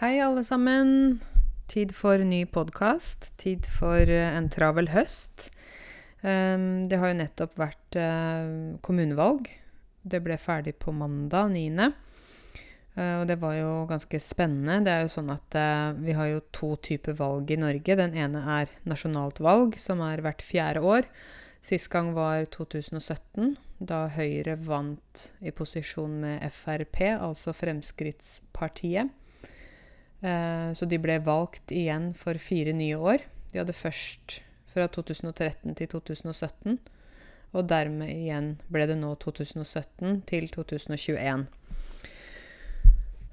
Hei, alle sammen. Tid for ny podkast. Tid for eh, en travel høst. Um, det har jo nettopp vært uh, kommunevalg. Det ble ferdig på mandag 9. Uh, og det var jo ganske spennende. Det er jo sånn at vi har jo to typer valg i Norge. Den ene er nasjonalt valg, som er hvert fjerde år. Sist gang var 2017, da Høyre vant i posisjon med Frp, altså Fremskrittspartiet. Eh, så de ble valgt igjen for fire nye år. De hadde først fra 2013 til 2017. Og dermed igjen ble det nå 2017 til 2021.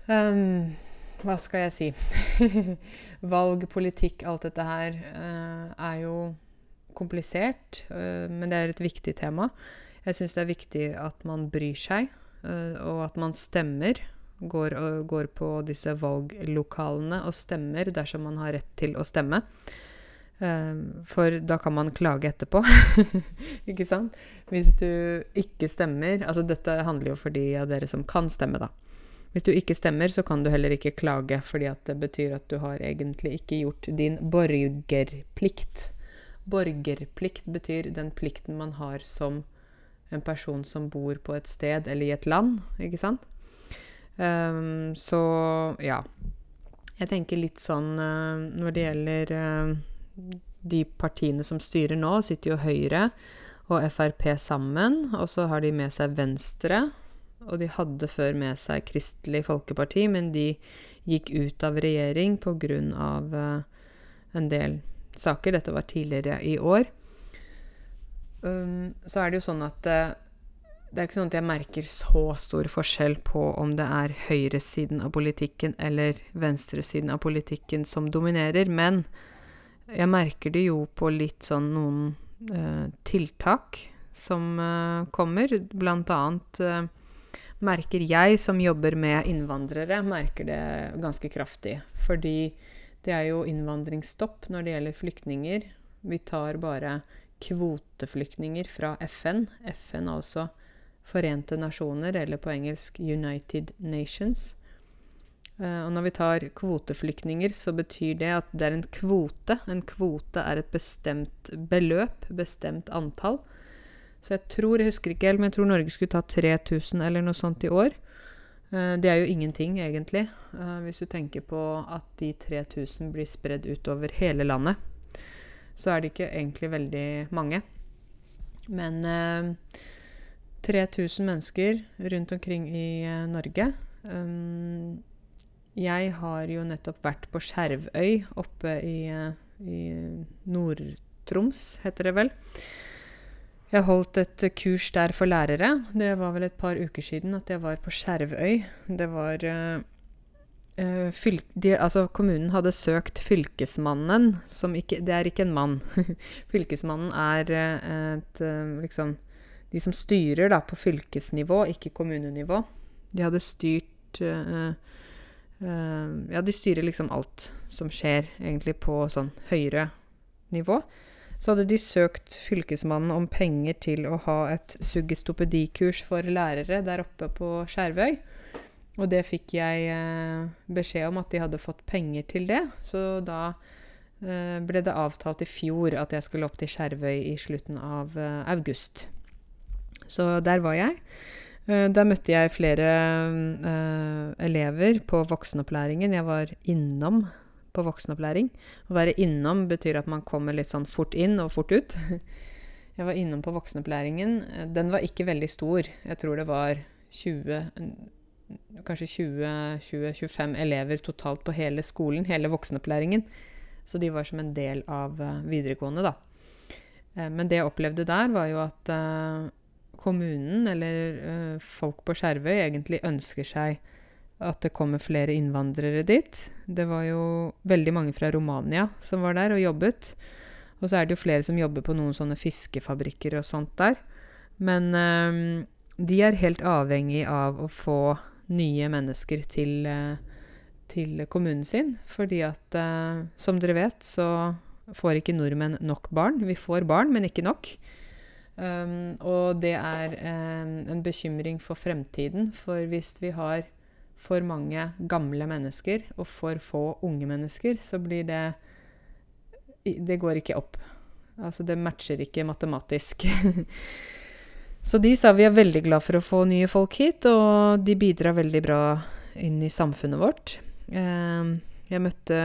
Um, ehm, hva skal jeg si? Valg, politikk, alt dette her uh, er jo komplisert, uh, men det er et viktig tema. Jeg syns det er viktig at man bryr seg, uh, og at man stemmer går, og, går på disse valglokalene og stemmer dersom man har rett til å stemme. Uh, for da kan man klage etterpå. ikke sant? Hvis du ikke stemmer Altså dette handler jo for de av dere som kan stemme, da. Hvis du ikke stemmer, så kan du heller ikke klage, fordi at det betyr at du har egentlig ikke gjort din borgerplikt. Borgerplikt betyr den plikten man har som en person som bor på et sted eller i et land, ikke sant? Um, så ja. Jeg tenker litt sånn uh, når det gjelder uh, de partiene som styrer nå, sitter jo Høyre og Frp sammen, og så har de med seg Venstre. Og de hadde før med seg Kristelig Folkeparti, men de gikk ut av regjering pga. Uh, en del saker. Dette var tidligere i år. Um, så er det jo sånn at uh, det er ikke sånn at jeg merker så stor forskjell på om det er høyresiden av politikken eller venstresiden av politikken som dominerer, men jeg merker det jo på litt sånn noen eh, tiltak som eh, kommer. Blant annet eh, merker jeg, som jobber med innvandrere, merker det ganske kraftig. Fordi det er jo innvandringsstopp når det gjelder flyktninger. Vi tar bare kvoteflyktninger fra FN. FN altså Forente nasjoner, eller på engelsk United Nations. Uh, og når vi tar kvoteflyktninger, så betyr det at det er en kvote. En kvote er et bestemt beløp, bestemt antall. Så jeg tror, jeg husker ikke helt, men jeg tror Norge skulle ta 3000 eller noe sånt i år. Uh, det er jo ingenting, egentlig, uh, hvis du tenker på at de 3000 blir spredd utover hele landet. Så er det ikke egentlig veldig mange. Men 3000 mennesker rundt omkring i uh, Norge. Um, jeg har jo nettopp vært på Skjervøy oppe i, uh, i Nord-Troms, heter det vel. Jeg holdt et kurs der for lærere. Det var vel et par uker siden at jeg var på Skjervøy. Det var uh, de, altså, kommunen hadde søkt Fylkesmannen, som ikke Det er ikke en mann. fylkesmannen er et liksom de som styrer da, på fylkesnivå, ikke kommunenivå. De hadde styrt uh, uh, Ja, de styrer liksom alt som skjer, egentlig, på sånn høyere nivå. Så hadde de søkt Fylkesmannen om penger til å ha et suggestopedikurs for lærere der oppe på Skjervøy. Og det fikk jeg uh, beskjed om at de hadde fått penger til det. Så da ble det avtalt i fjor at jeg skulle opp til Skjervøy i slutten av august. Så der var jeg. Uh, der møtte jeg flere uh, elever på voksenopplæringen. Jeg var innom på voksenopplæring. Å være innom betyr at man kommer litt sånn fort inn og fort ut. Jeg var innom på voksenopplæringen. Den var ikke veldig stor. Jeg tror det var 20 Kanskje 20-25 elever totalt på hele skolen, hele voksenopplæringen. Så de var som en del av uh, videregående, da. Men det jeg opplevde der, var jo at kommunen, eller uh, folk på Skjervøy, egentlig ønsker seg at det kommer flere innvandrere dit. Det var jo veldig mange fra Romania som var der og jobbet. Og så er det jo flere som jobber på noen sånne fiskefabrikker og sånt der. Men uh, de er helt avhengig av å få nye mennesker til, uh, til kommunen sin. Fordi at, som dere vet, så får ikke nordmenn nok barn. Vi får barn, men ikke nok. Um, og det er um, en bekymring for fremtiden. For hvis vi har for mange gamle mennesker og for få unge mennesker, så blir det Det går ikke opp. Altså, det matcher ikke matematisk. så de sa vi er veldig glad for å få nye folk hit, og de bidrar veldig bra inn i samfunnet vårt. Um, jeg møtte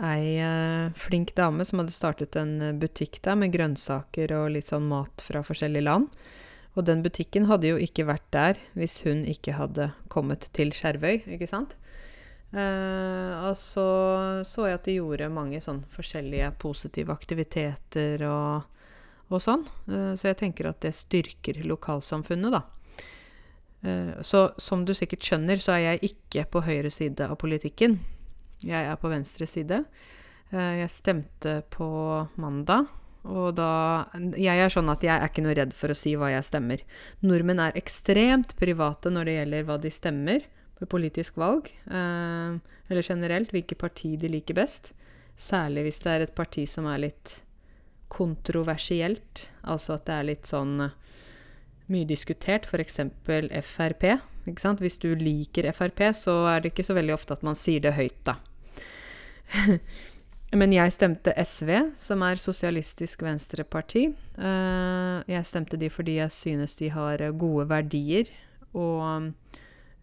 ei eh, flink dame som hadde startet en butikk der med grønnsaker og litt sånn mat fra forskjellige land. Og den butikken hadde jo ikke vært der hvis hun ikke hadde kommet til Skjervøy, ikke sant? Eh, og så så jeg at de gjorde mange sånn forskjellige positive aktiviteter og, og sånn. Eh, så jeg tenker at det styrker lokalsamfunnet, da. Eh, så som du sikkert skjønner, så er jeg ikke på høyre side av politikken. Jeg er på venstre side. Eh, jeg stemte på mandag og da Jeg er sånn at jeg er ikke noe redd for å si hva jeg stemmer. Nordmenn er ekstremt private når det gjelder hva de stemmer på politisk valg. Eh, eller generelt hvilke parti de liker best. Særlig hvis det er et parti som er litt kontroversielt. Altså at det er litt sånn eh, mye diskutert, f.eks. Frp. Hvis du liker Frp, så er det ikke så veldig ofte at man sier det høyt, da. Men jeg stemte SV, som er Sosialistisk Venstreparti. Uh, jeg stemte de fordi jeg synes de har gode verdier, og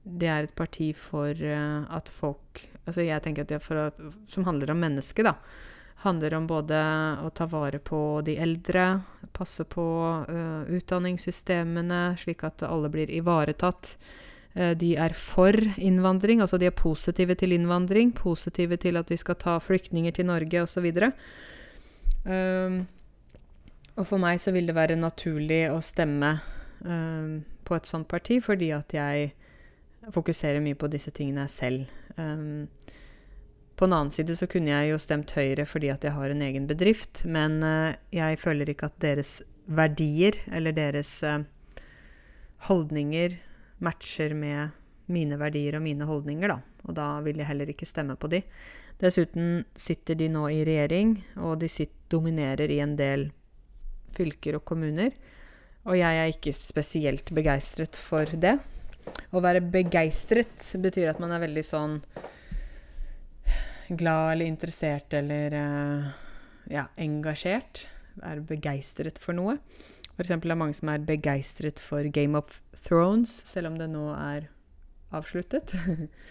det er et parti for uh, at folk Altså jeg tenker at det er for at, Som handler om mennesket, da. Handler om både å ta vare på de eldre, passe på uh, utdanningssystemene, slik at alle blir ivaretatt. Eh, de er for innvandring, altså de er positive til innvandring, positive til at vi skal ta flyktninger til Norge osv. Um, ehm, og for meg så vil det være naturlig å stemme um, på et sånt parti, fordi at jeg fokuserer mye på disse tingene selv. Um, på en annen side så kunne jeg jo stemt Høyre fordi at jeg har en egen bedrift, men uh, jeg føler ikke at deres verdier eller deres uh, holdninger matcher med mine verdier og mine holdninger, da. Og da vil jeg heller ikke stemme på de. Dessuten sitter de nå i regjering, og de sitter, dominerer i en del fylker og kommuner. Og jeg er ikke spesielt begeistret for det. Å være begeistret betyr at man er veldig sånn glad eller interessert eller uh, ja, engasjert. Er begeistret for noe. Eksempel er mange som er begeistret for Game of Thrones, selv om det nå er avsluttet.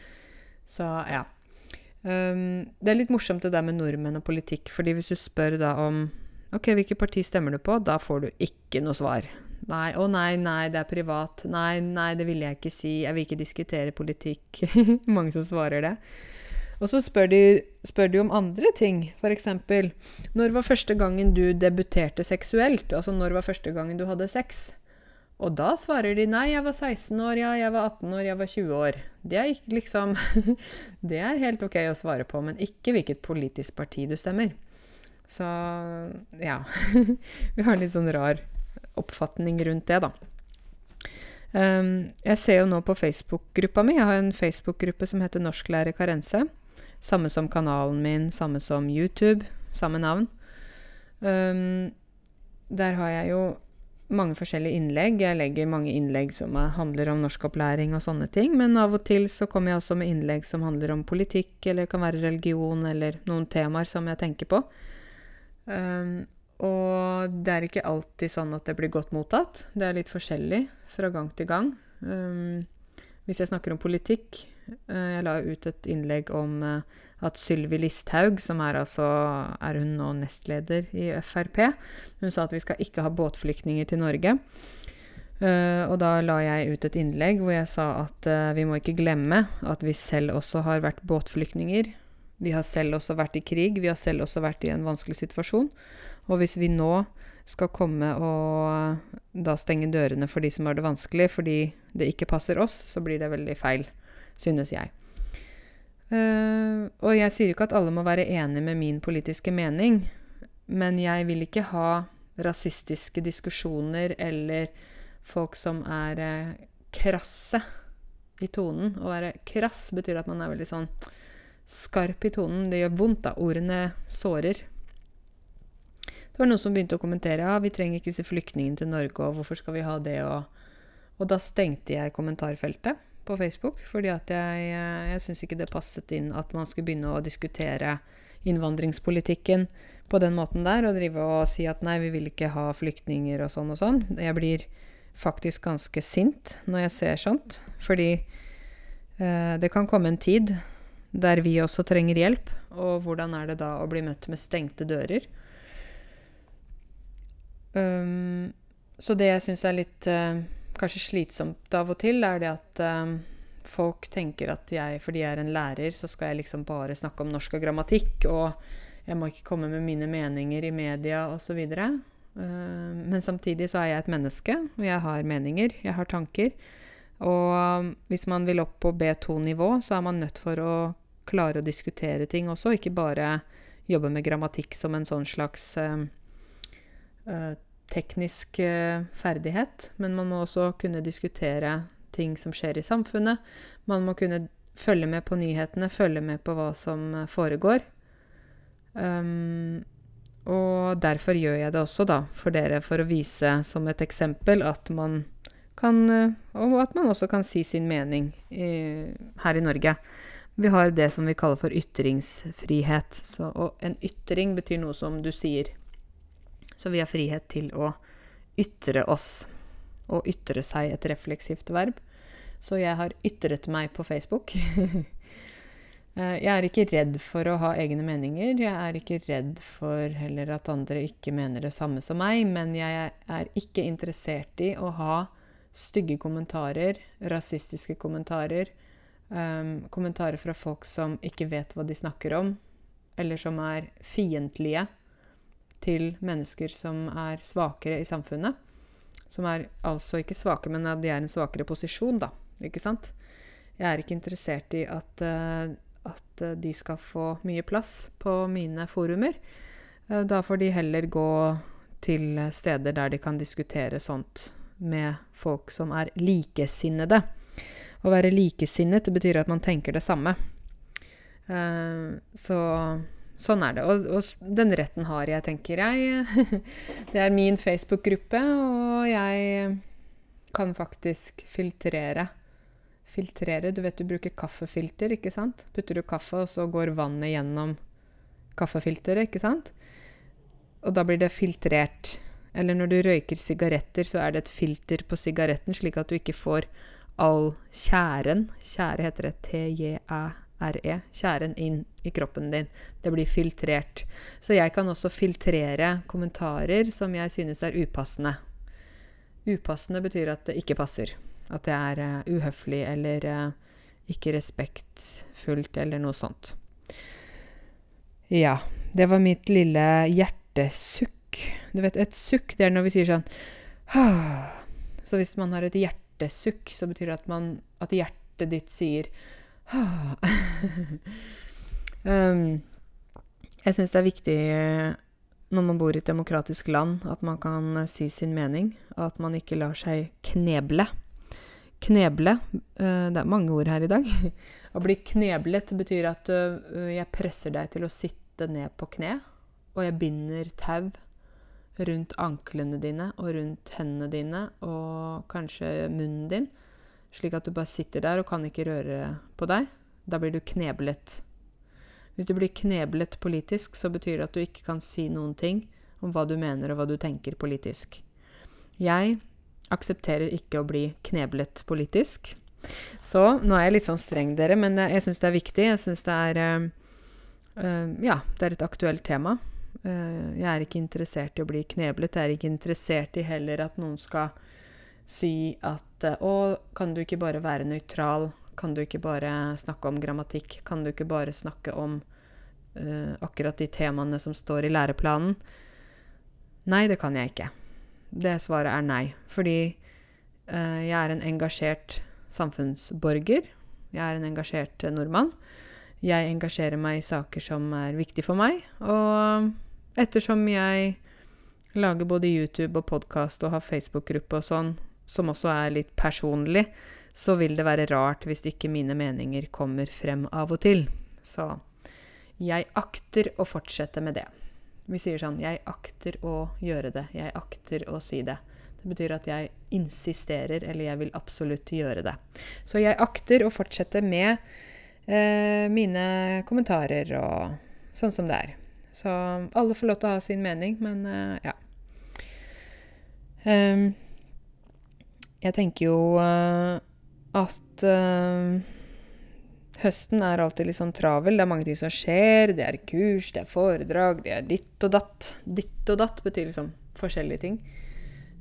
Så ja. Um, det er litt morsomt det der med nordmenn og politikk, fordi hvis du spør da om Ok, hvilket parti stemmer du på? Da får du ikke noe svar. Nei, å nei, nei, det er privat. Nei, nei, det vil jeg ikke si. Jeg vil ikke diskutere politikk. Mange som svarer det. Og så spør de, spør de om andre ting. F.eks.: Når var første gangen du debuterte seksuelt? Altså når var første gangen du hadde sex? Og da svarer de nei, jeg var 16 år, ja, jeg var 18 år, jeg var 20 år. Det er liksom Det er helt ok å svare på, men ikke hvilket politisk parti du stemmer. Så ja. Vi har litt sånn rar oppfatning rundt det, da. Um, jeg ser jo nå på Facebook-gruppa mi. Jeg har en Facebook-gruppe som heter Norsklærer Karense. Samme som kanalen min, samme som YouTube. Samme navn. Um, der har jeg jo mange forskjellige innlegg. Jeg legger mange innlegg som handler om norskopplæring og sånne ting. Men av og til så kommer jeg også med innlegg som handler om politikk, eller kan være religion, eller noen temaer som jeg tenker på. Um, og det er ikke alltid sånn at det blir godt mottatt. Det er litt forskjellig fra gang til gang. Um, hvis jeg snakker om politikk Jeg la ut et innlegg om uh, at Sylvi Listhaug, som er altså Er hun nå nestleder i Frp? Hun sa at vi skal ikke ha båtflyktninger til Norge. Uh, og da la jeg ut et innlegg hvor jeg sa at vi må ikke glemme at vi selv også har vært båtflyktninger. Vi har selv også vært i krig. Vi har selv også vært i en vanskelig situasjon. Og hvis vi nå skal komme og da stenge dørene for de som har det vanskelig, fordi det ikke passer oss, så blir det veldig feil, synes jeg. Uh, og jeg sier jo ikke at alle må være enig med min politiske mening, men jeg vil ikke ha rasistiske diskusjoner eller folk som er uh, krasse i tonen. Å være krass betyr at man er veldig sånn skarp i tonen. Det gjør vondt, da. Ordene sårer. Det var noen som begynte å kommentere ja, vi trenger ikke disse flyktningene til Norge, og hvorfor skal vi ha det, og, og da stengte jeg kommentarfeltet på Facebook, fordi at jeg, eh, jeg syns ikke det passet inn at man skulle begynne å diskutere innvandringspolitikken på den måten der, og drive og si at nei, vi vil ikke ha flyktninger og sånn og sånn. Jeg blir faktisk ganske sint når jeg ser sånt, fordi eh, det kan komme en tid der vi også trenger hjelp, og hvordan er det da å bli møtt med stengte dører? Um, så det jeg syns er litt uh, kanskje slitsomt av og til, er det at um, folk tenker at jeg, fordi jeg er en lærer, så skal jeg liksom bare snakke om norsk og grammatikk, og jeg må ikke komme med mine meninger i media osv. Uh, men samtidig så er jeg et menneske, og jeg har meninger, jeg har tanker. Og um, hvis man vil opp på B2-nivå, så er man nødt for å klare å diskutere ting også, ikke bare jobbe med grammatikk som en sånn slags uh, teknisk uh, ferdighet, men man må også kunne diskutere ting som skjer i samfunnet. Man må kunne følge med på nyhetene, følge med på hva som foregår. Um, og derfor gjør jeg det også, da, for dere, for å vise som et eksempel at man kan Og at man også kan si sin mening i, her i Norge. Vi har det som vi kaller for ytringsfrihet. Så, og en ytring betyr noe som du sier. Så vi har frihet til å ytre oss. Å ytre seg et refleksivt verb. Så jeg har ytret meg på Facebook. Eh, jeg er ikke redd for å ha egne meninger. Jeg er ikke redd for heller at andre ikke mener det samme som meg, men jeg er ikke interessert i å ha stygge kommentarer, rasistiske kommentarer, um, kommentarer fra folk som ikke vet hva de snakker om, eller som er fiendtlige til mennesker som er svakere i samfunnet. Som er altså ikke svake, men at de er i en svakere posisjon, da. Ikke sant? Jeg er ikke interessert i at, uh, at de skal få mye plass på mine forumer. Uh, da får de heller gå til steder der de kan diskutere sånt med folk som er likesinnede. Å være likesinnet betyr at man tenker det samme. Så sånn er det. Og, og, den retten har jeg, tenker jeg. det er min Facebook-gruppe, og jeg kan faktisk filtrere. Filtrere Du vet du bruker kaffefilter, ikke sant? Putter du kaffe, og så går vannet gjennom kaffefilteret, ikke sant? Og da blir det filtrert. Eller når du røyker sigaretter, så er det et filter på sigaretten, slik at du ikke får all tjæren Tjære heter det T-j-æ-r-e. Tjæren inn i kroppen din. Det blir filtrert. Så jeg kan også filtrere kommentarer som jeg synes er upassende. Upassende betyr at det ikke passer. At det er uh, uhøflig eller uh, ikke respektfullt eller noe sånt. Ja. Det var mitt lille hjertesukk. Du vet, et sukk, det er når vi sier sånn Så hvis man har et hjertesukk, så betyr det at, man, at hjertet ditt sier um, Jeg syns det er viktig eh, når man bor i et demokratisk land, at man kan eh, si sin mening, og at man ikke lar seg kneble. Kneble uh, Det er mange ord her i dag. Å bli kneblet betyr at uh, jeg presser deg til å sitte ned på kne, og jeg binder tau rundt anklene dine og rundt hendene dine og kanskje munnen din, slik at du bare sitter der og kan ikke røre på deg. Da blir du kneblet. Hvis du blir kneblet politisk, så betyr det at du ikke kan si noen ting om hva du mener og hva du tenker politisk. Jeg aksepterer ikke å bli kneblet politisk. Så nå er jeg litt sånn streng, dere, men jeg syns det er viktig. Jeg syns det er uh, Ja, det er et aktuelt tema. Uh, jeg er ikke interessert i å bli kneblet. Jeg er ikke interessert i heller at noen skal si at uh, Å, kan du ikke bare være nøytral? Kan du ikke bare snakke om grammatikk? Kan du ikke bare snakke om uh, akkurat de temaene som står i læreplanen? Nei, det kan jeg ikke. Det svaret er nei. Fordi jeg er en engasjert samfunnsborger. Jeg er en engasjert nordmann. Jeg engasjerer meg i saker som er viktige for meg. Og Ettersom jeg lager både YouTube og podkast og har Facebook-gruppe og sånn, som også er litt personlig, så vil det være rart hvis ikke mine meninger kommer frem av og til. Så jeg akter å fortsette med det. Vi sier sånn Jeg akter å gjøre det. Jeg akter å si det. Det betyr at jeg insisterer, eller jeg vil absolutt gjøre det. Så jeg akter å fortsette med eh, mine kommentarer og sånn som det er. Så alle får lov til å ha sin mening, men eh, ja. Um, jeg tenker jo uh, at uh, høsten er alltid litt sånn travel. Det er mange ting som skjer. Det er kurs, det er foredrag, det er ditt og datt. Ditt og datt betyr liksom forskjellige ting.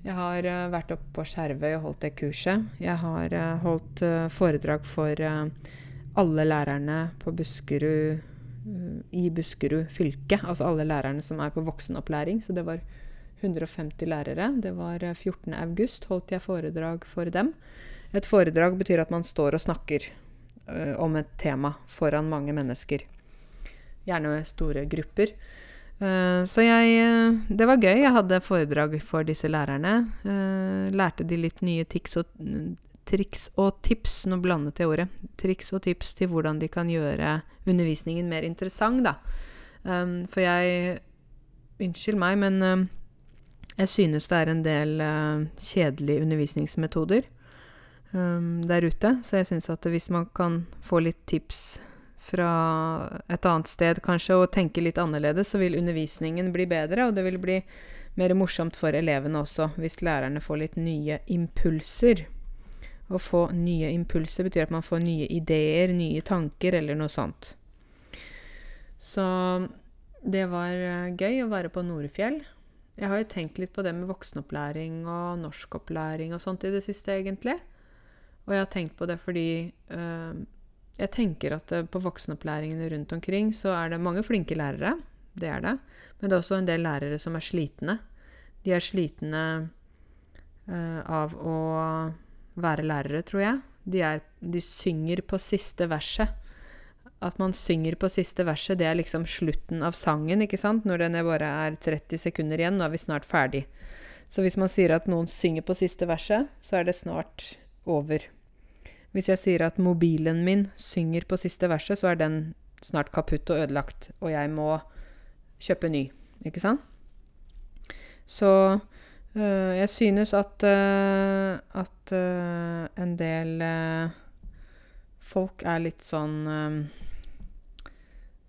Jeg har uh, vært oppe på Skjervøy og holdt det kurset. Jeg har holdt foredrag for alle lærerne på Buskerud i Buskerud fylke. Altså alle lærerne som er på voksenopplæring. Så det var 150 lærere. Det var 14. august holdt jeg foredrag for dem. Et foredrag betyr at man står og snakker om et tema foran mange mennesker. Gjerne store grupper. Uh, så jeg uh, Det var gøy. Jeg hadde foredrag for disse lærerne. Uh, lærte de litt nye triks og, triks og tips. Nå blandet jeg ordet. Triks og tips til hvordan de kan gjøre undervisningen mer interessant, da. Um, for jeg Unnskyld meg, men jeg synes det er en del kjedelige undervisningsmetoder um, der ute. Så jeg syns at hvis man kan få litt tips fra et annet sted kanskje og tenke litt annerledes, så vil undervisningen bli bedre, og det vil bli mer morsomt for elevene også, hvis lærerne får litt nye impulser. Å få nye impulser betyr at man får nye ideer, nye tanker eller noe sånt. Så det var eh, gøy å være på Norefjell. Jeg har jo tenkt litt på det med voksenopplæring og norskopplæring og sånt i det siste, egentlig. Og jeg har tenkt på det fordi øh, jeg tenker at eh, på voksenopplæringene rundt omkring så er det mange flinke lærere. Det er det. Men det er også en del lærere som er slitne. De er slitne øh, av å være lærere, tror jeg. De, er, de synger på siste verset. At man synger på siste verset, det er liksom slutten av sangen, ikke sant? Når den bare er 30 sekunder igjen, nå er vi snart ferdig. Så hvis man sier at noen synger på siste verset, så er det snart over. Hvis jeg sier at mobilen min synger på siste verset, så er den snart kaputt og ødelagt, og jeg må kjøpe ny. Ikke sant? Så øh, jeg synes at, øh, at øh, en del folk er litt sånn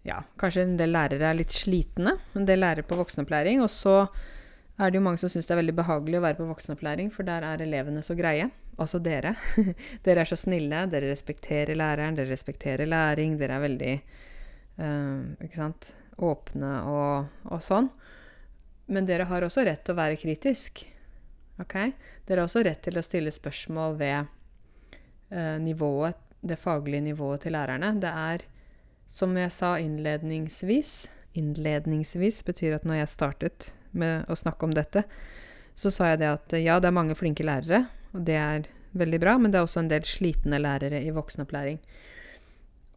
Ja, kanskje en del lærere er litt slitne. En del lærere på voksenopplæring. Og så er det jo mange som syns det er veldig behagelig å være på voksenopplæring, for der er elevene så greie. Altså dere. dere er så snille. Dere respekterer læreren, dere respekterer læring. Dere er veldig uh, ikke sant, åpne og, og, sånn. Men dere har også rett til å være kritisk. Ok? Dere har også rett til å stille spørsmål ved eh, nivået, det faglige nivået til lærerne. Det er, som jeg sa innledningsvis Innledningsvis betyr at når jeg startet med å snakke om dette, så sa jeg det at ja, det er mange flinke lærere, og det er veldig bra, men det er også en del slitne lærere i voksenopplæring.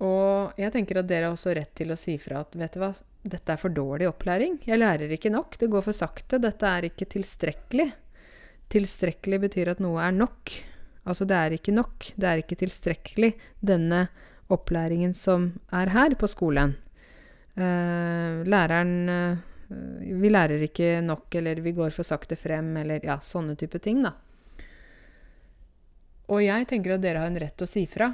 Og jeg tenker at dere har også rett til å si fra at vet du hva, dette er for dårlig opplæring. Jeg lærer ikke nok, det går for sakte, dette er ikke tilstrekkelig. Tilstrekkelig betyr at noe er nok. Altså det er ikke nok, det er ikke tilstrekkelig, denne opplæringen som er her på skolen. Uh, læreren uh, Vi lærer ikke nok, eller vi går for sakte frem, eller ja, sånne type ting, da. Og jeg tenker at dere har en rett til å si fra,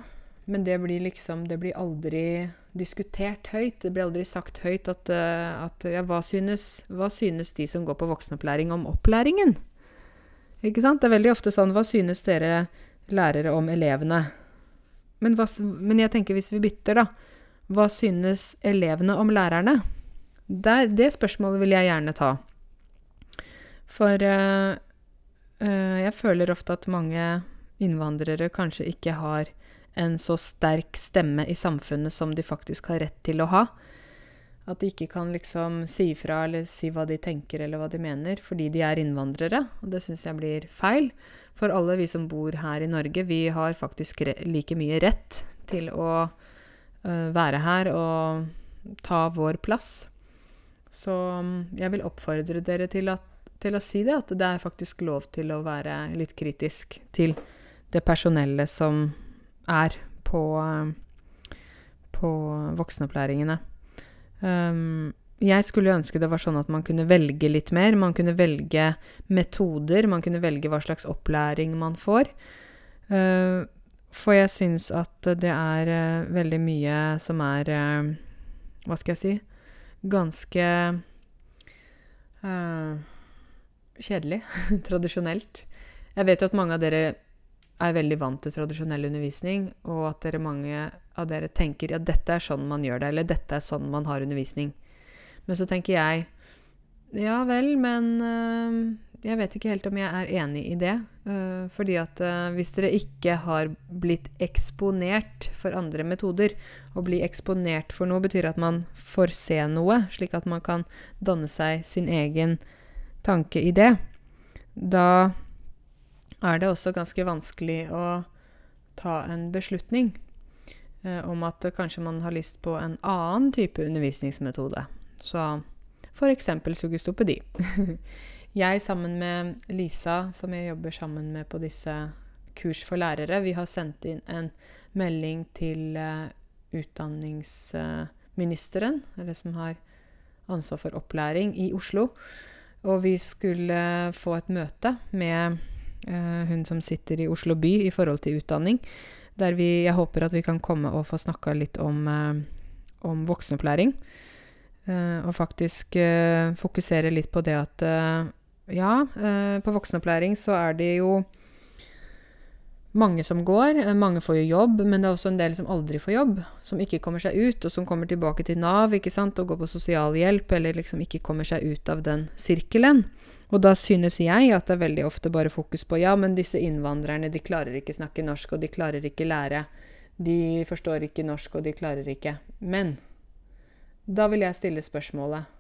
men det blir liksom Det blir aldri diskutert høyt. Det blir aldri sagt høyt at, uh, at ja, hva synes, hva synes de som går på voksenopplæring, om opplæringen? Ikke sant? Det er veldig ofte sånn Hva synes dere lærere om elevene? Men, hva, men jeg tenker hvis vi bytter, da. Hva synes elevene om lærerne? Det, det spørsmålet vil jeg gjerne ta. For uh, uh, jeg føler ofte at mange innvandrere kanskje ikke har en så sterk stemme i samfunnet som de faktisk har rett til å ha. At de ikke kan liksom si ifra eller si hva de tenker eller hva de mener, fordi de er innvandrere. Og det syns jeg blir feil. For alle vi som bor her i Norge, vi har faktisk like mye rett til å uh, være her og ta vår plass. Så um, jeg vil oppfordre dere til, at, til å si det, at det er faktisk lov til å være litt kritisk til det personellet som er på, på voksenopplæringene. Um, jeg skulle ønske det var sånn at man kunne velge litt mer. Man kunne velge metoder, man kunne velge hva slags opplæring man får. Uh, for jeg syns at det er uh, veldig mye som er uh, Hva skal jeg si Ganske kjedelig. Tradisjonelt. Jeg vet jo at mange av dere er veldig vant til tradisjonell undervisning, og at dere mange av dere tenker ja, dette er sånn man gjør det, eller dette er sånn man har undervisning. Men så tenker jeg ja vel, men øh, jeg vet ikke helt om jeg er enig i det. Øh, fordi at øh, hvis dere ikke har blitt eksponert for andre metoder Å bli eksponert for noe betyr at man får se noe, slik at man kan danne seg sin egen tanke i det. Da er det også ganske vanskelig å ta en beslutning eh, om at kanskje man har lyst på en annen type undervisningsmetode. Så f.eks. sugestopedi. jeg sammen med Lisa, som jeg jobber sammen med på disse kurs for lærere, vi har sendt inn en melding til eh, utdanningsministeren, eller som har ansvar for opplæring i Oslo. Og vi skulle få et møte med hun som sitter i Oslo by i forhold til utdanning, der vi, jeg håper at vi kan komme og få snakka litt om, uh, om voksenopplæring. Uh, og faktisk fokusere litt på det at ja, på voksenopplæring så er det jo mange som går. Mange får jo jobb, men det er også en del som aldri får jobb. Som ikke kommer seg ut, og som kommer tilbake til Nav ikke sant, og går på sosialhjelp, eller liksom ikke kommer seg ut av den sirkelen. Og da synes jeg at det er veldig ofte bare fokus på ja, men disse innvandrerne, de klarer ikke snakke norsk, og de klarer ikke lære. De forstår ikke norsk, og de klarer ikke. Men da vil jeg stille spørsmålet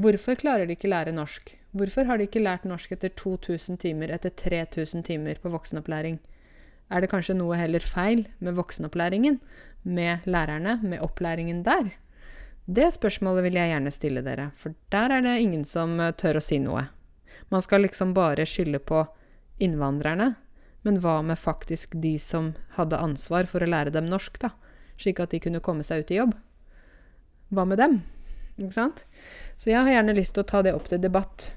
Hvorfor klarer de ikke lære norsk? Hvorfor har de ikke lært norsk etter 2000 timer, etter 3000 timer på voksenopplæring? Er det kanskje noe heller feil med voksenopplæringen? Med lærerne? Med opplæringen der? Det spørsmålet vil jeg gjerne stille dere, for der er det ingen som tør å si noe. Man skal liksom bare skylde på innvandrerne. Men hva med faktisk de som hadde ansvar for å lære dem norsk, da? Slik at de kunne komme seg ut i jobb? Hva med dem? Ikke sant? Så jeg har gjerne lyst til å ta det opp til debatt.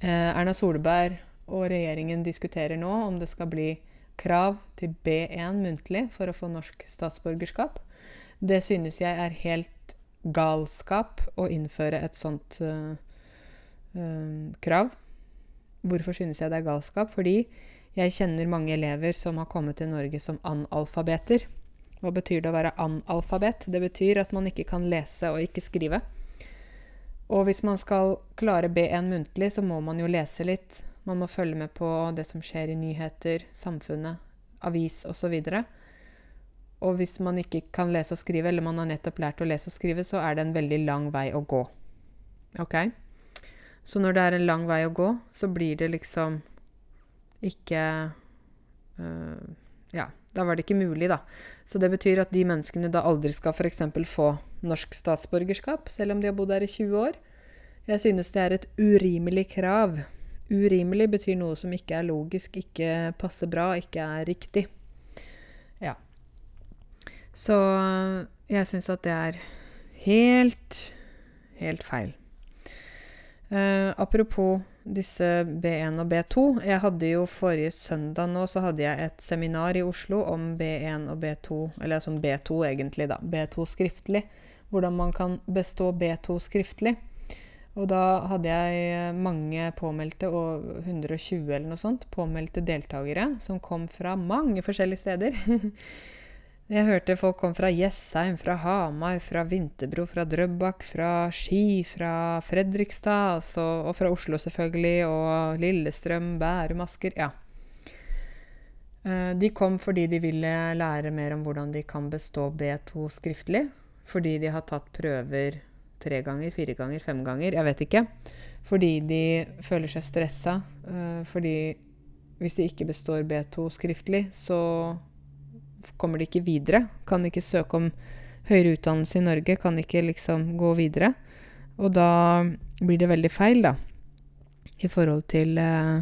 Eh, Erna Solberg og regjeringen diskuterer nå om det skal bli krav til B1 muntlig for å få norsk statsborgerskap. Det synes jeg er helt galskap å innføre et sånt uh, uh, krav. Hvorfor synes jeg det er galskap? Fordi jeg kjenner mange elever som har kommet til Norge som analfabeter. Hva betyr det å være analfabet? Det betyr at man ikke kan lese og ikke skrive. Og hvis man skal klare B1 muntlig, så må man jo lese litt. Man må følge med på det som skjer i nyheter, samfunnet, avis osv. Og, og hvis man ikke kan lese og skrive, eller man har nettopp lært å lese og skrive, så er det en veldig lang vei å gå. OK? Så når det er en lang vei å gå, så blir det liksom ikke øh, Ja da var det ikke mulig, da. Så det betyr at de menneskene da aldri skal f.eks. få norsk statsborgerskap, selv om de har bodd her i 20 år. Jeg synes det er et urimelig krav. Urimelig betyr noe som ikke er logisk, ikke passer bra, ikke er riktig. Ja. Så jeg syns at det er helt, helt feil. Uh, apropos disse B1 og B2. Jeg hadde jo forrige søndag nå så hadde jeg et seminar i Oslo om B1 og B2, eller sånn B2 egentlig, da. B2 skriftlig. Hvordan man kan bestå B2 skriftlig. Og da hadde jeg mange påmeldte, og 120 eller noe sånt, påmeldte deltakere som kom fra mange forskjellige steder. Jeg hørte folk kom fra Jessheim, fra Hamar, fra Vinterbro, fra Drøbak, fra Ski, fra Fredrikstad altså, og fra Oslo selvfølgelig, og Lillestrøm, Bærum, Asker Ja. Eh, de kom fordi de ville lære mer om hvordan de kan bestå B2 skriftlig. Fordi de har tatt prøver tre ganger, fire ganger, fem ganger, jeg vet ikke. Fordi de føler seg stressa. Eh, fordi hvis de ikke består B2 skriftlig, så kommer de ikke videre. Kan ikke søke om høyere utdannelse i Norge, kan ikke liksom gå videre. Og da blir det veldig feil, da, i forhold til eh,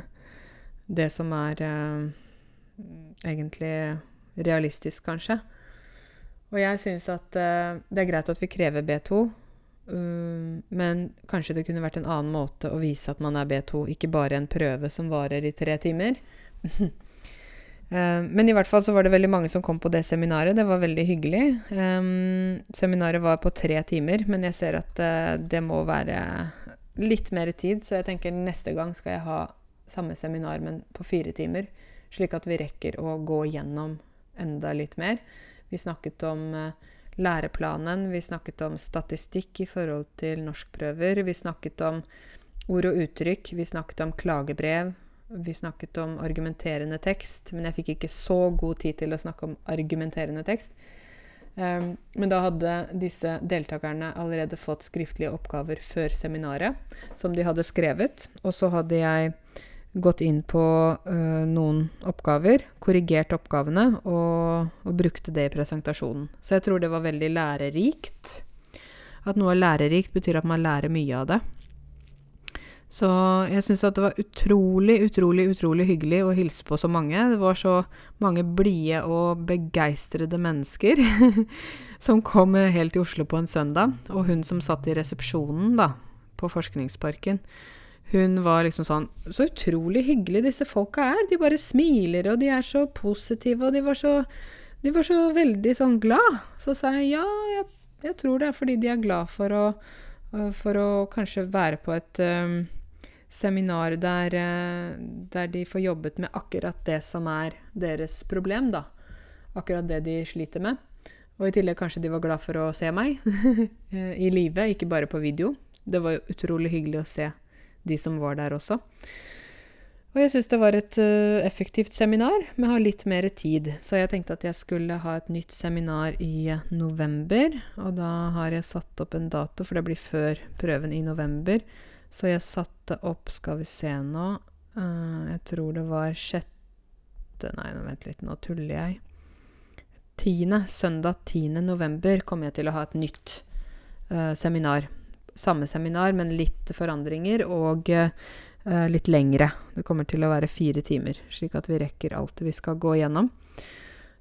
det som er eh, egentlig realistisk, kanskje. Og jeg syns at eh, det er greit at vi krever B2, um, men kanskje det kunne vært en annen måte å vise at man er B2, ikke bare en prøve som varer i tre timer. uh, men i hvert fall så var det veldig mange som kom på det seminaret. Det var veldig hyggelig. Seminaret var på tre timer, men jeg ser at uh, det må være litt mer tid, så jeg tenker neste gang skal jeg ha samme seminar, men på fire timer. Slik at vi rekker å gå gjennom enda litt mer. Vi snakket om uh, læreplanen. Vi snakket om statistikk i forhold til norskprøver. Vi snakket om ord og uttrykk. Vi snakket om klagebrev. Vi snakket om argumenterende tekst, men jeg fikk ikke så god tid til å snakke om argumenterende tekst. Um, men da hadde disse deltakerne allerede fått skriftlige oppgaver før seminaret, som de hadde skrevet. Og så hadde jeg gått inn på uh, noen oppgaver, korrigert oppgavene og, og, brukte det i presentasjonen. Så jeg tror det var veldig lærerikt. At noe er lærerikt, betyr at man lærer mye av det. Så jeg syns at det var utrolig, utrolig, utrolig hyggelig å hilse på så mange. Det var så mange blide og begeistrede mennesker som kom helt til Oslo på en søndag. Og hun som satt i resepsjonen da, på Forskningsparken, hun var liksom sånn Så utrolig hyggelig disse folka er. De bare smiler, og de er så positive, og de var så, de var så veldig sånn glad. Så sa jeg ja, jeg, jeg, tror det er fordi de er glad for å, for å kanskje være på et um, seminar der, uh, der de får jobbet med akkurat det som er deres problem, da. Akkurat det de sliter med. Og i tillegg kanskje de var glad for å se meg i live, ikke bare på video. Det var utrolig hyggelig å se de som var der også. Og jeg syns det var et uh, effektivt seminar, men har litt mer tid. Så jeg tenkte at jeg skulle ha et nytt seminar i november. Og da har jeg satt opp en dato, for det blir før prøven i november. Så jeg satte opp, skal vi se nå uh, Jeg tror det var sjette Nei, vent litt, nå tuller jeg. Tiende, søndag 10. november kommer jeg til å ha et nytt uh, seminar samme seminar, men litt forandringer og uh, litt lengre. Det kommer til å være fire timer, slik at vi rekker alt vi skal gå igjennom.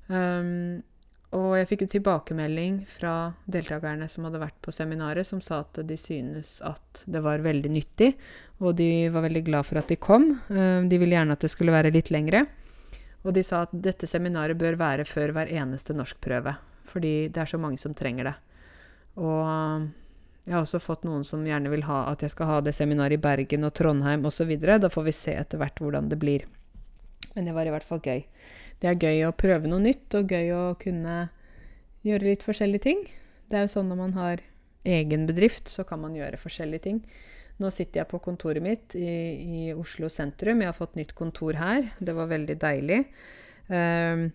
Um, og jeg fikk jo tilbakemelding fra deltakerne som hadde vært på seminaret, som sa at de synes at det var veldig nyttig, og de var veldig glad for at de kom. Uh, de ville gjerne at det skulle være litt lengre. Og de sa at dette seminaret bør være før hver eneste norskprøve, fordi det er så mange som trenger det. Og jeg har også fått noen som gjerne vil ha at jeg skal ha det seminaret i Bergen og Trondheim osv. Da får vi se etter hvert hvordan det blir. Men det var i hvert fall gøy. Det er gøy å prøve noe nytt, og gøy å kunne gjøre litt forskjellige ting. Det er jo sånn når man har egen bedrift, så kan man gjøre forskjellige ting. Nå sitter jeg på kontoret mitt i, i Oslo sentrum. Jeg har fått nytt kontor her. Det var veldig deilig. Uh,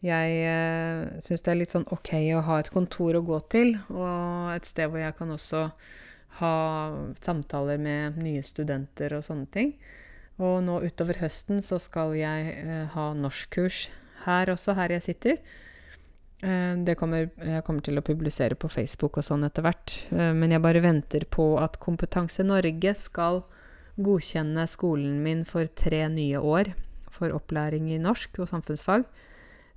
jeg uh, syns det er litt sånn ok å ha et kontor å gå til, og et sted hvor jeg kan også ha samtaler med nye studenter og sånne ting. Og nå utover høsten så skal jeg eh, ha norskkurs her også, her jeg sitter. Eh, det kommer jeg kommer til å publisere på Facebook og sånn etter hvert. Eh, men jeg bare venter på at Kompetanse Norge skal godkjenne skolen min for tre nye år for opplæring i norsk og samfunnsfag.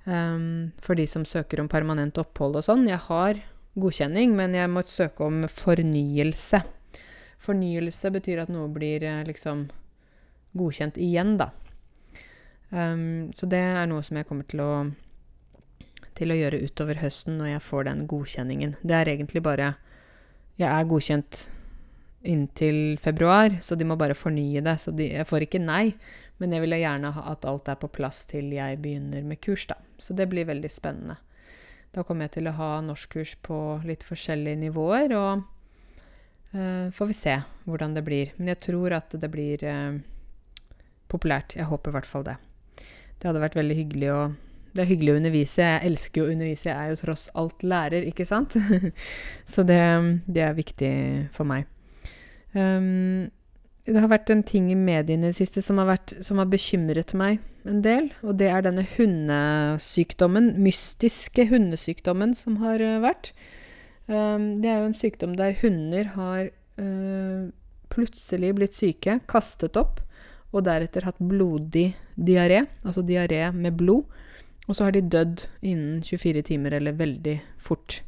Um, for de som søker om permanent opphold og sånn. Jeg har godkjenning, men jeg må søke om fornyelse. Fornyelse betyr at noe blir eh, liksom godkjent igjen, da. Um, så det er noe som jeg kommer til å, til å gjøre utover høsten når jeg får den godkjenningen. Det er egentlig bare Jeg er godkjent inntil februar, så de må bare fornye det. Så de, jeg får ikke nei, men jeg vil gjerne ha at alt er på plass til jeg begynner med kurs, da. Så det blir veldig spennende. Da kommer jeg til å ha norskkurs på litt forskjellige nivåer, og uh, får vi se hvordan det blir. Men jeg tror at det blir uh, populært. Jeg håper i hvert fall det. Det hadde vært veldig hyggelig å det er hyggelig å undervise. Jeg elsker å undervise. Jeg er jo tross alt lærer, ikke sant? Så det, det, er viktig for meg. Um, det har vært en ting i mediene i det siste som har, vært, som har, bekymret meg en del, og det er denne hundesykdommen, mystiske hundesykdommen som har uh, vært. Um, det er jo en sykdom der hunder har uh, plutselig blitt syke, kastet opp, og deretter hatt blodig diaré, altså diaré med blod, og så har de dødd innen 24 timer eller veldig fort.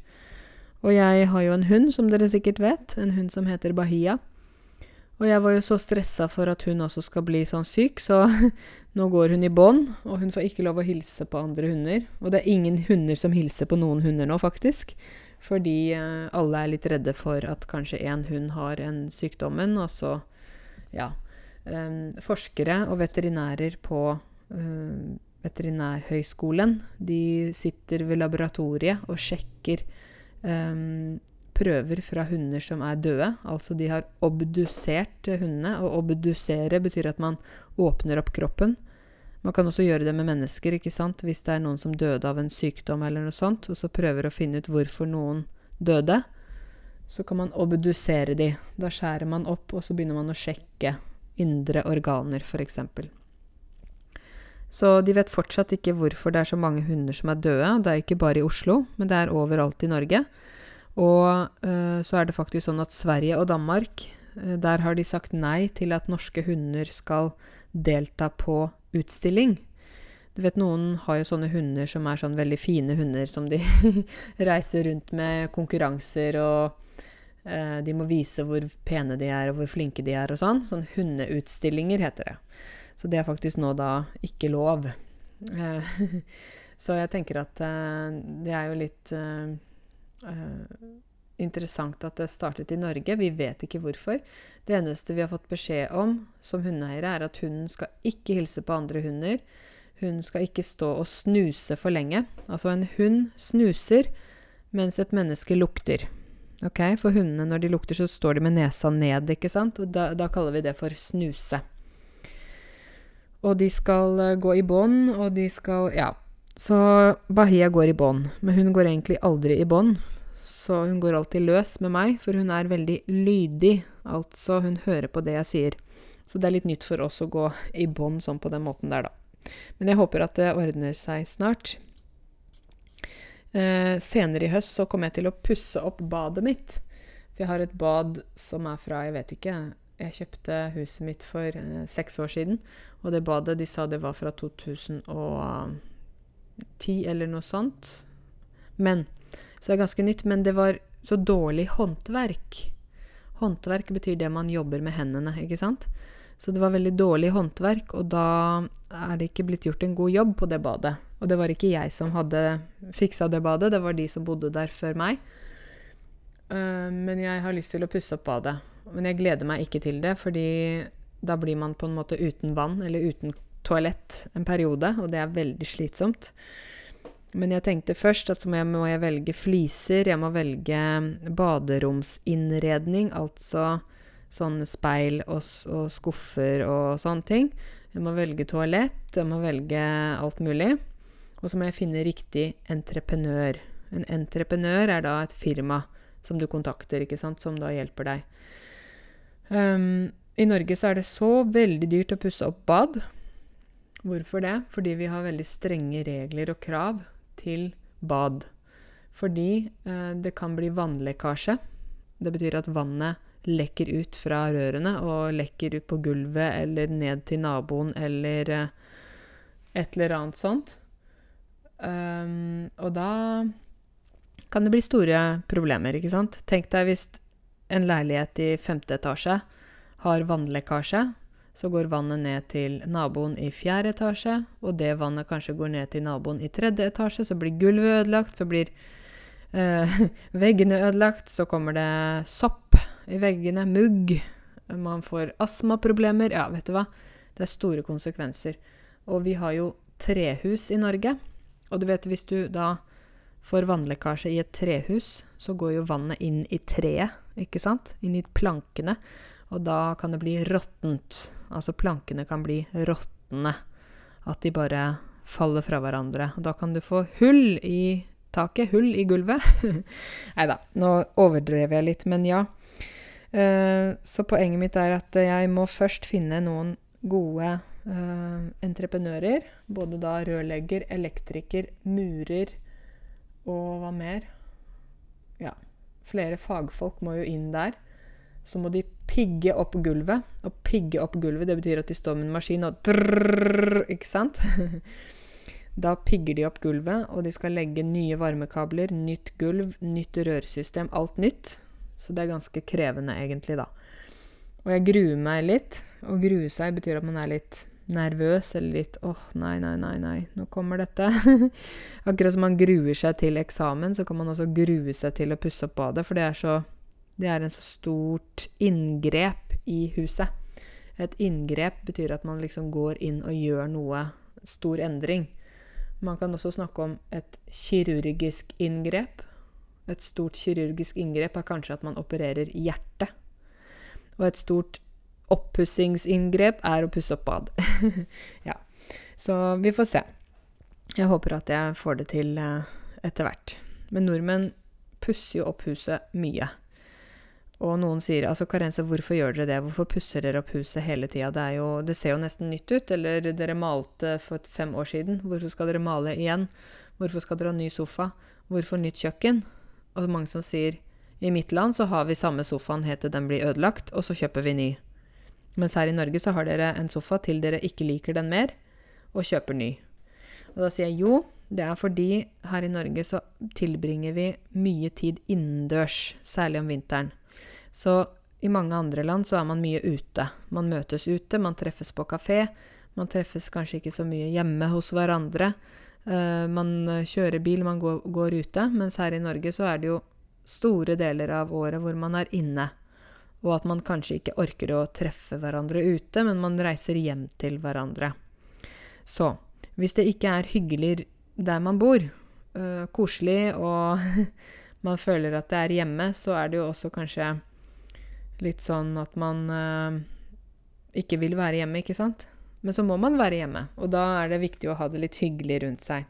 Og jeg har jo en hund, som dere sikkert vet. En hund som heter Bahia. Og jeg var jo så stressa for at hun også skal bli sånn syk, så nå går hun i bånd, og hun får ikke lov å hilse på andre hunder. Og det er ingen hunder som hilser på noen hunder nå, faktisk. Fordi eh, alle er litt redde for at kanskje én hund har en sykdommen, og så Ja. Um, forskere og veterinærer på um, Veterinærhøgskolen, de sitter ved laboratoriet og sjekker um, prøver fra hunder som er døde. Altså de har obdusert hundene. Og obdusere betyr at man åpner opp kroppen. Man kan også gjøre det med mennesker, ikke sant? hvis det er noen som døde av en sykdom eller noe sånt, og så prøver å finne ut hvorfor noen døde. Så kan man obdusere de. Da skjærer man opp, og så begynner man å sjekke indre organer, f.eks. Så de vet fortsatt ikke hvorfor det er så mange hunder som er døde. Det er ikke bare i Oslo, men det er overalt i Norge. Og øh, så er det faktisk sånn at Sverige og Danmark, øh, der har de sagt nei til at norske hunder skal delta på utstilling. Du vet, noen har jo sånne hunder som er sånn veldig fine hunder som de reiser rundt med konkurranser og uh, De må vise hvor pene de er og hvor flinke de er og sånn. Sånn hundeutstillinger heter det. Så det er faktisk nå da ikke lov. så jeg tenker at det er jo litt interessant at det startet i Norge. Vi vet ikke hvorfor. Det eneste vi har fått beskjed om som hundeeiere, er at hunden skal ikke hilse på andre hunder. Hun skal ikke stå og snuse for lenge. Altså, en hund snuser mens et menneske lukter. Ok, For hundene, når de lukter, så står de med nesa ned, ikke sant? Da, da kaller vi det for snuse. Og de skal uh, gå i bånd, og de skal Ja. Så Bahia går i bånd. Men hun går egentlig aldri i bånd, så hun går alltid løs med meg, for hun er veldig lydig. Altså, hun hører på det jeg sier. Så det er litt nytt for oss å gå i bånd sånn på den måten der, da. Men jeg håper at det ordner seg snart. Eh, senere i høst så kommer jeg til å pusse opp badet mitt. For jeg har et bad som er fra, jeg vet ikke Jeg kjøpte huset mitt for eh, seks år siden, og det badet, de sa det var fra 2010 eller noe sånt. Men så det er ganske nytt, men det var så dårlig håndverk. Håndverk betyr det man jobber med hendene, ikke sant? Så det var veldig dårlig håndverk, og da er det ikke blitt gjort en god jobb på det badet. Og det var ikke jeg som hadde fiksa det badet, det var de som bodde der før meg. Uh, men jeg har lyst til å pusse opp badet. Men jeg gleder meg ikke til det, fordi da blir man på en måte uten vann, eller uten toalett en periode, og det er veldig slitsomt. Men jeg tenkte først at så må jeg, må jeg velge fliser, jeg må velge baderomsinnredning, altså sånn speil og, og, skuffer og sånne ting. Jeg må velge toalett, jeg må velge alt mulig. Og så må jeg finne riktig entreprenør. En entreprenør er da et firma som du kontakter, ikke sant, som da hjelper deg. Um, I Norge så er det så veldig dyrt å pusse opp bad. Hvorfor det? Fordi vi har veldig strenge regler og krav til bad. Fordi eh, det kan bli vannlekkasje. Det betyr at vannet lekker ut fra rørene og lekker ut på gulvet eller ned til naboen eller eh, et eller annet sånt. Um, og da kan det bli store problemer, ikke sant? Tenk deg hvis en leilighet i femte etasje har vannlekkasje så går vannet ned til naboen i fjerde etasje, og det vannet kanskje går ned til naboen i tredje etasje, så blir gulvet ødelagt, så blir eh, veggene ødelagt, så kommer det sopp i veggene, mugg, man får astmaproblemer Ja, vet du hva? Det er store konsekvenser. Og vi har jo trehus i Norge, og du vet hvis du da får vannlekkasje i et trehus, så går jo vannet inn i treet, ikke sant? Inn i plankene. Og da kan det bli råttent. Altså plankene kan bli råtne. At de bare faller fra hverandre. Og da kan du få hull i taket, hull i gulvet. Nei da, nå overdrev jeg litt, men ja. Uh, så poenget mitt er at jeg må først finne noen gode uh, entreprenører. Både da rørlegger, elektriker, murer og hva mer? Ja, flere fagfolk må jo inn der så må de pigge opp gulvet. Og pigge opp gulvet, det betyr at de står med en maskin og drrrr, Ikke sant? Da pigger de opp gulvet, og de skal legge nye varmekabler, nytt gulv, nytt rørsystem, alt nytt. Så det er ganske krevende, egentlig, da. Og jeg gruer meg litt. Å grue seg betyr at man er litt nervøs eller litt åh, oh, nei, nei, nei, nei, nå kommer dette. Akkurat som man gruer seg til eksamen, så kan man også grue seg til å pusse opp badet, for det er så Det er en så stort inngrep i huset. Et inngrep betyr at man liksom går inn og gjør noe stor endring. Man kan også snakke om et kirurgisk inngrep. Et stort kirurgisk inngrep er kanskje at man opererer hjertet. Og et stort oppussingsinngrep er å pusse opp bad. ja. Så vi får se. Jeg håper at jeg får det til eh, etter hvert. Men nordmenn pusser jo opp huset mye. Og noen sier altså Karense, hvorfor gjør dere det? Hvorfor pusser dere opp huset hele tida? Det, det, ser jo nesten nytt ut. Eller dere malte for fem år siden. Hvorfor skal dere male igjen? Hvorfor skal dere ha ny sofa? Hvorfor nytt kjøkken? Og mange som sier i mitt land så har vi samme sofaen helt til den blir ødelagt, og så kjøper vi ny. Mens her i Norge så har dere en sofa til dere ikke liker den mer, og kjøper ny. Og da sier jeg jo, det er fordi her i Norge så tilbringer vi mye tid innendørs, særlig om vinteren. Så i mange andre land så er man mye ute. Man møtes ute, man treffes på kafé. Man treffes kanskje ikke så mye hjemme hos hverandre. Uh, man kjører bil, man går, går ute. Mens her i Norge så er det jo store deler av året hvor man er inne og at man kanskje ikke orker å treffe hverandre ute, men man reiser hjem til hverandre. Så hvis det ikke er hyggelig der man bor, øh, koselig, og man føler at det er hjemme, så er det jo også kanskje litt sånn at man øh, ikke vil være hjemme, ikke sant? Men så må man være hjemme, og da er det viktig å ha det litt hyggelig rundt seg.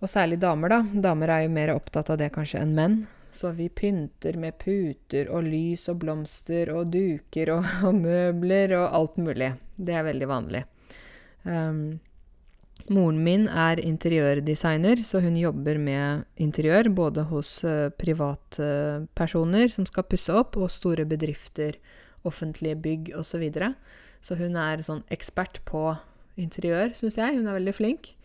Og særlig damer, da. Damer er jo mer opptatt av det kanskje enn menn. Så vi pynter med puter og lys og blomster og duker og, og møbler og alt mulig. Det er veldig vanlig. Um, moren min er interiørdesigner, så hun jobber med interiør både hos uh, privatpersoner uh, som skal pusse opp, og store bedrifter, offentlige bygg osv. Så, videre. så hun er sånn ekspert på interiør, syns jeg. Hun er veldig flink.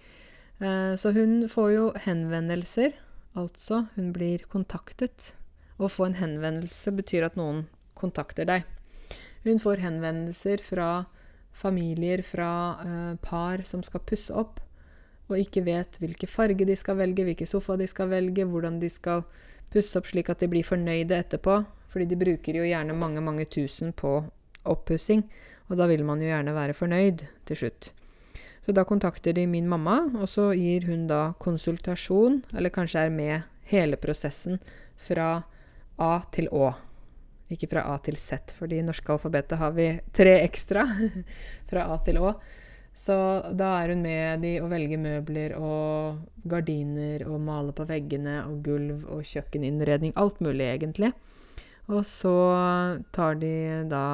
Uh, så hun får jo henvendelser Altså, hun blir kontaktet. Å få en henvendelse betyr at noen kontakter deg. Hun får henvendelser fra familier, fra uh, par som skal pusse opp, og ikke vet hvilke farge de skal velge, hvilke sofa de skal velge, hvordan de skal pusse opp slik at de blir fornøyde etterpå. Fordi de bruker jo gjerne mange, mange tusen på oppussing, og da vil man jo gjerne være fornøyd til slutt. Så da kontakter de min mamma, og så gir hun da konsultasjon, eller kanskje er med hele prosessen fra A til Å. Ikke fra A til Z, for i norske alfabetet har vi tre ekstra fra A til Å. Så da er hun med de og velger møbler og gardiner og maler på veggene og gulv og kjøkkeninnredning. Alt mulig, egentlig. Og så tar de da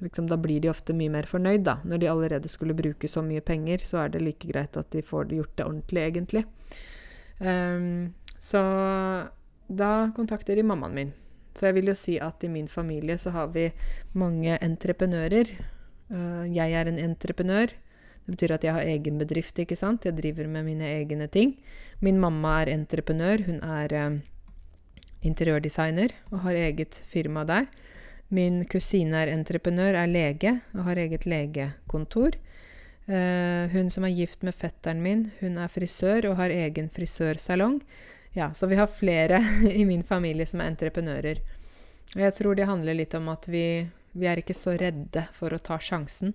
liksom, da blir de ofte mye mer fornøyd, da. Når de allerede skulle bruke så mye penger, så er det like greit at de får gjort det ordentlig, egentlig. Um, så da kontakter de mammaen min. Så jeg vil jo si at i min familie så har vi mange entreprenører. Uh, jeg er en entreprenør. Det betyr at jeg har egen bedrift, ikke sant. Jeg driver med mine egne ting. Min mamma er entreprenør. Hun er uh, interiørdesigner og har eget firma der. Min kusine er entreprenør, er lege og har eget legekontor. Uh, hun som er gift med fetteren min, hun er frisør og har egen frisørsalong. Ja, så vi har flere i min familie som er entreprenører. Og jeg tror det handler litt om at vi, vi er ikke så redde for å ta sjansen.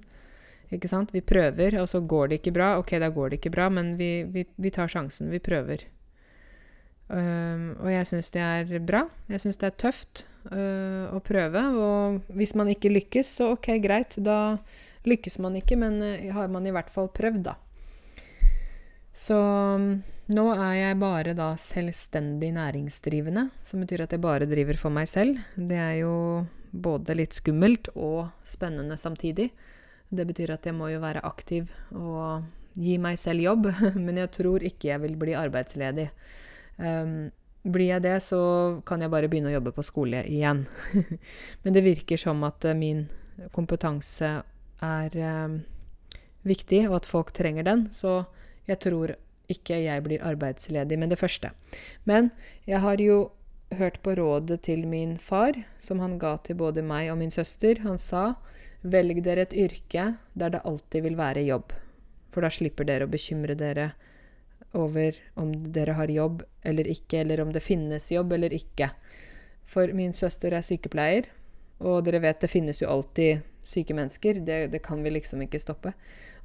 Ikke sant? Vi prøver, og så går det ikke bra. Ok, da går det ikke bra, men vi, vi, vi tar sjansen. Vi prøver. Um, og jeg syns det er bra. Jeg syns det er tøft uh, å prøve. Og hvis man ikke lykkes, så ok, greit. Da lykkes man ikke, men uh, har man i hvert fall prøvd, da. Så um, nå er jeg bare da selvstendig næringsdrivende, som betyr at jeg bare driver for meg selv. Det er jo både litt skummelt og spennende samtidig. Det betyr at jeg må jo være aktiv og gi meg selv jobb, men jeg tror ikke jeg vil bli arbeidsledig. Um, blir jeg det, så kan jeg bare begynne å jobbe på skole igjen. Men det virker som at uh, min kompetanse er um, viktig, og at folk trenger den. Så Jeg tror ikke jeg blir arbeidsledig med det første. Men jeg har jo hørt på rådet til min far, som han ga til både meg og min søster. Han sa velg dere et yrke der det alltid vil være jobb. For da slipper dere å bekymre dere over om dere har jobb eller ikke, eller om det finnes jobb eller ikke. For min søster er sykepleier, og dere vet det finnes jo alltid syke mennesker. Det, det kan vi liksom ikke stoppe.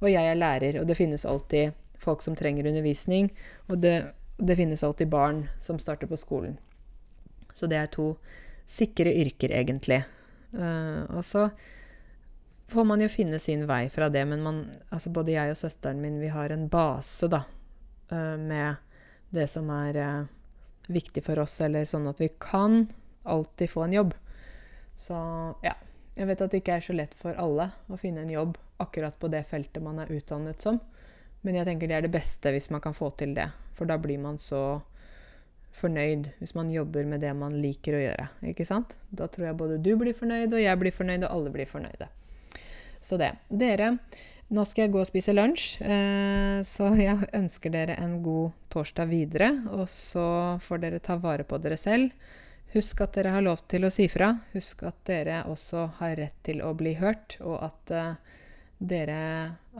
Og jeg er lærer, og det finnes alltid folk som trenger undervisning. Og det, det finnes alltid barn som starter på skolen. Så det er to sikre yrker, egentlig. Uh, og så får man jo finne sin vei fra det, men man, altså både jeg og søsteren min, vi har en base, da, med det som er uh, viktig for oss, eller sånn at vi kan alltid få en jobb. Så ja. Jeg vet at det ikke er så lett for alle å finne en jobb akkurat på det feltet man er utdannet som, men jeg tenker det er det beste hvis man kan få til det, for da blir man så fornøyd hvis man jobber med det man liker å gjøre. Ikke sant? Da tror jeg både du blir fornøyd, og jeg blir fornøyd, og alle blir fornøyde. Så det. Dere, nå skal jeg gå og spise lunsj, eh, så jeg ønsker dere en god torsdag videre. Og så får dere ta vare på dere selv. Husk at dere har lov til å si fra. Husk at dere også har rett til å bli hørt, og at eh, dere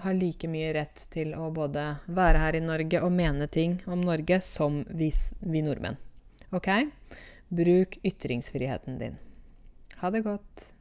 har like mye rett til å både være her i Norge og mene ting om Norge som vi, nordmenn. OK? Bruk ytringsfriheten din. Ha det godt.